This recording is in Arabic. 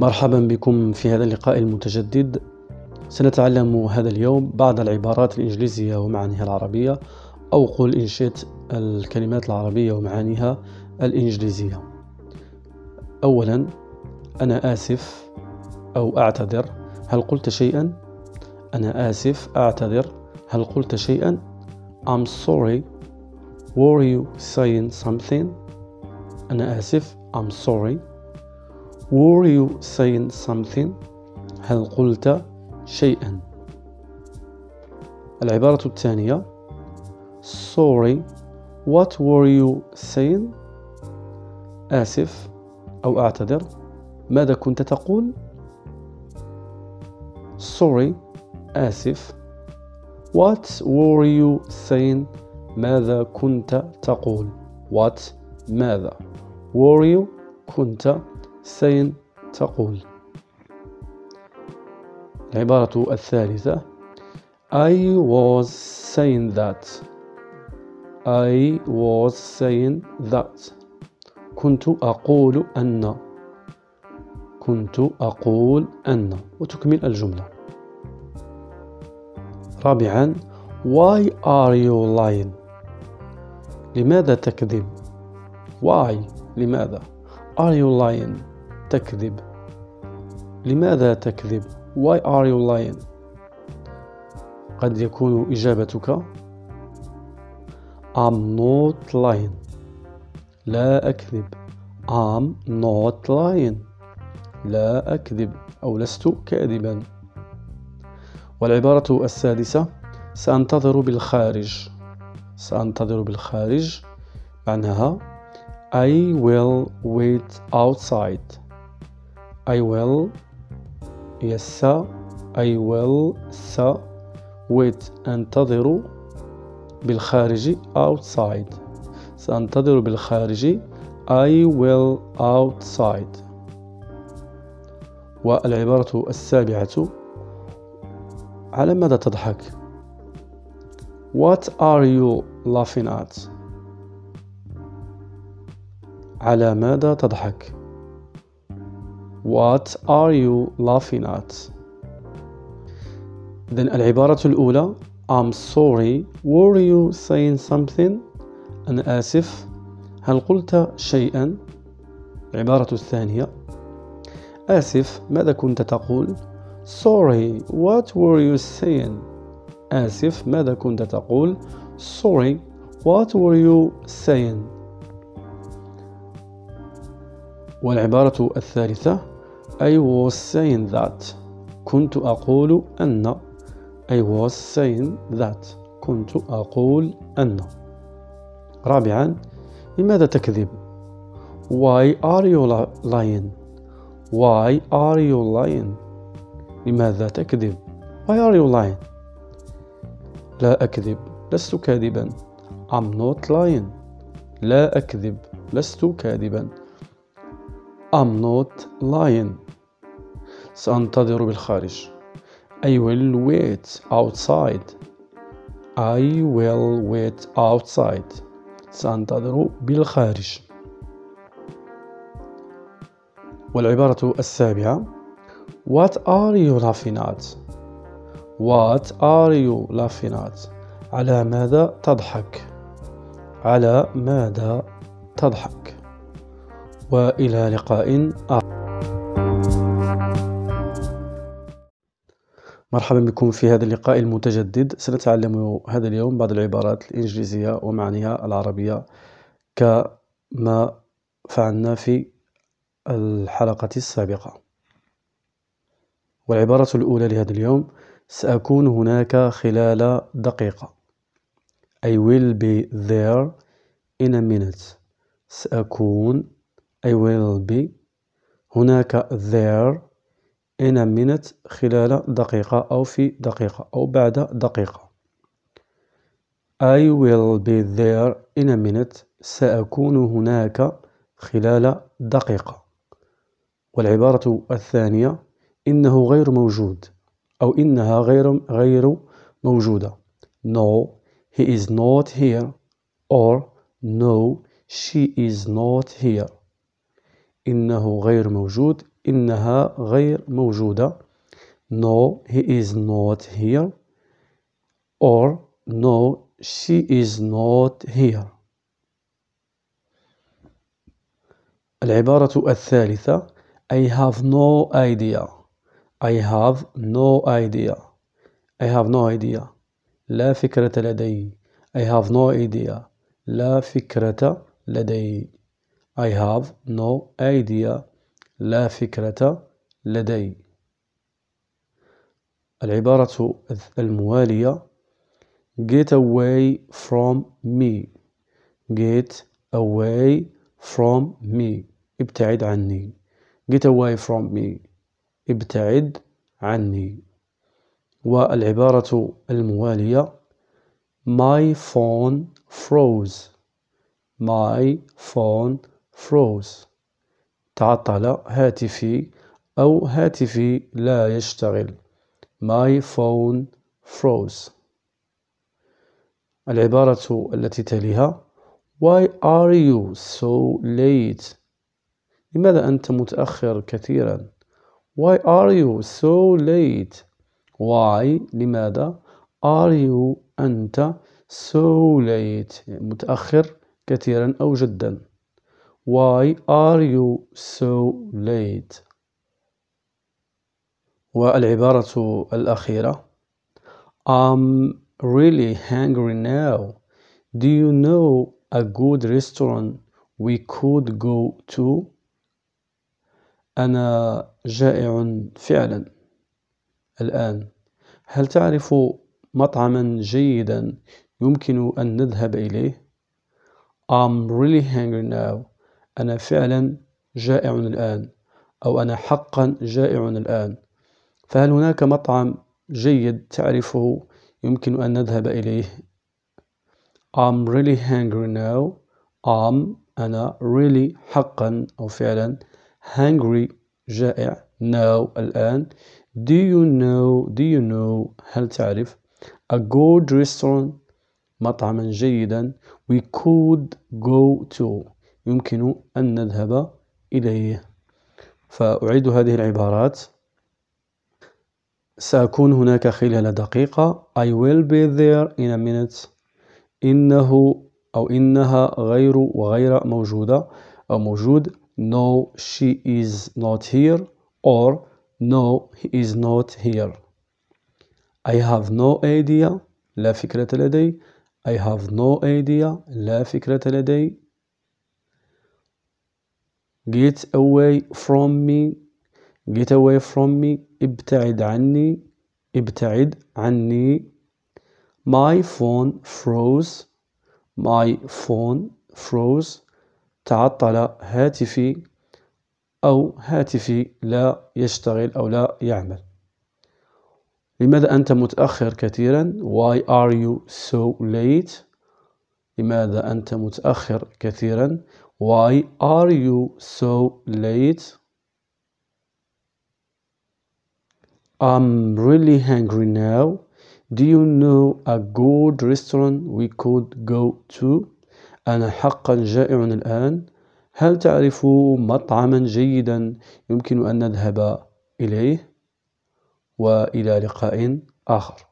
مرحبا بكم في هذا اللقاء المتجدد سنتعلم هذا اليوم بعض العبارات الإنجليزية ومعانيها العربية أو قل إن شئت الكلمات العربية ومعانيها الإنجليزية أولا أنا آسف أو أعتذر هل قلت شيئا؟ أنا آسف أعتذر هل قلت شيئا؟ I'm sorry Were you saying something? أنا آسف I'm sorry Were you saying something? هل قلت شيئا؟ العبارة الثانية Sorry What were you saying? آسف أو أعتذر ماذا كنت تقول؟ Sorry آسف What were you saying? ماذا كنت تقول what ماذا were you كنت saying تقول. العبارة الثالثة. I was saying that. I was saying that. كنت أقول أن. كنت أقول أن. وتكمل الجملة. رابعا. Why are you lying? لماذا تكذب؟ Why? لماذا؟ Are you lying? تكذب. لماذا تكذب؟ Why are you lying? قد يكون إجابتك I'm not lying. لا أكذب. I'm not lying. لا أكذب. أو لست كاذبا. والعبارة السادسة سأنتظر بالخارج. سأنتظر بالخارج معناها I will wait outside. I will. Yes I will س wait. أنتظر بالخارج outside. سأنتظر بالخارج. I will outside. والعبارة السابعة على ماذا تضحك؟ What are you laughing at? على ماذا تضحك؟ What are you laughing at? Then العبارة الأولى I'm sorry were you saying something? أنا آسف هل قلت شيئا؟ العبارة الثانية آسف ماذا كنت تقول؟ Sorry what were you saying? آسف ماذا كنت تقول Sorry What were you saying والعبارة الثالثة I was saying that كنت أقول أن. I was saying that كنت أقول أن. رابعا لماذا تكذب؟ Why are you lying. Why are you lying لماذا تكذب؟ Why are you lying? لا أكذب لست كاذبا. I'm not lying. لا أكذب لست كاذبا. I'm not lying سأنتظر بالخارج I will wait outside I will wait outside سأنتظر بالخارج والعبارة السابعة What are you laughing at? What are you laughing at? على ماذا تضحك؟ على ماذا تضحك؟ وإلى لقاء آخر. مرحبا بكم في هذا اللقاء المتجدد. سنتعلم هذا اليوم بعض العبارات الإنجليزية ومعانيها العربية كما فعلنا في الحلقة السابقة. والعبارة الأولى لهذا اليوم سأكون هناك خلال دقيقة. I will be there in a minute. سأكون I will be. هناك there in a minute خلال دقيقة أو في دقيقة أو بعد دقيقة. I will be there in a minute. سأكون هناك خلال دقيقة. والعبارة الثانية إنه غير موجود أو إنها غير غير موجودة. No he is not here. Or No she is not here. إنه غير موجود إنها غير موجودة No he is not here or No she is not here العبارة الثالثة I have no idea I have no idea I have no idea لا فكرة لدي I have no idea لا فكرة لدي I have no idea لا فكرة لدي العبارة الموالية get away from me get away from me ابتعد عني get away from me ابتعد عني والعبارة الموالية my phone froze my phone froze. تعطل هاتفي أو هاتفي لا يشتغل. My phone froze. العبارة التي تليها Why are you so late? لماذا أنت متأخر كثيرا؟ Why are you so late? Why لماذا Are you أنت so late متأخر كثيرا أو جدا. Why are you so late والعبارة الأخيرة I'm really hungry now Do you know a good restaurant we could go to أنا جائع فعلا الآن هل تعرف مطعما جيدا يمكن أن نذهب إليه I'm really hungry now أنا فعلا جائع الآن أو أنا حقا جائع الآن. فهل هناك مطعم جيد تعرفه يمكن أن نذهب إليه؟ I'm really hungry now. I'm أنا really حقا أو فعلا hungry جائع now الآن. Do you know do you know هل تعرف؟ A good restaurant مطعما جيدا. We could go to. يمكن أن نذهب إليه. فأعيد هذه العبارات. سأكون هناك خلال دقيقة. I will be there in a minute. إنه أو إنها غير وغير موجودة. أو موجود. No she is not here. Or No he is not here. I have no idea. لا فكرة لدي. I have no idea. لا فكرة لدي. Get away from me. Get away from me. ابتعد عني. ابتعد عني. My phone froze. My phone froze. تعطل هاتفي أو هاتفي لا يشتغل أو لا يعمل. لماذا أنت متأخر كثيرا؟ Why are you so late? لماذا أنت متأخر كثيرا؟ Why are you so late I'm really hungry now. Do you know a good restaurant we could go to? أنا حقا جائع الآن. هل تعرف مطعما جيدا يمكن أن نذهب إليه؟ وإلى لقاء آخر.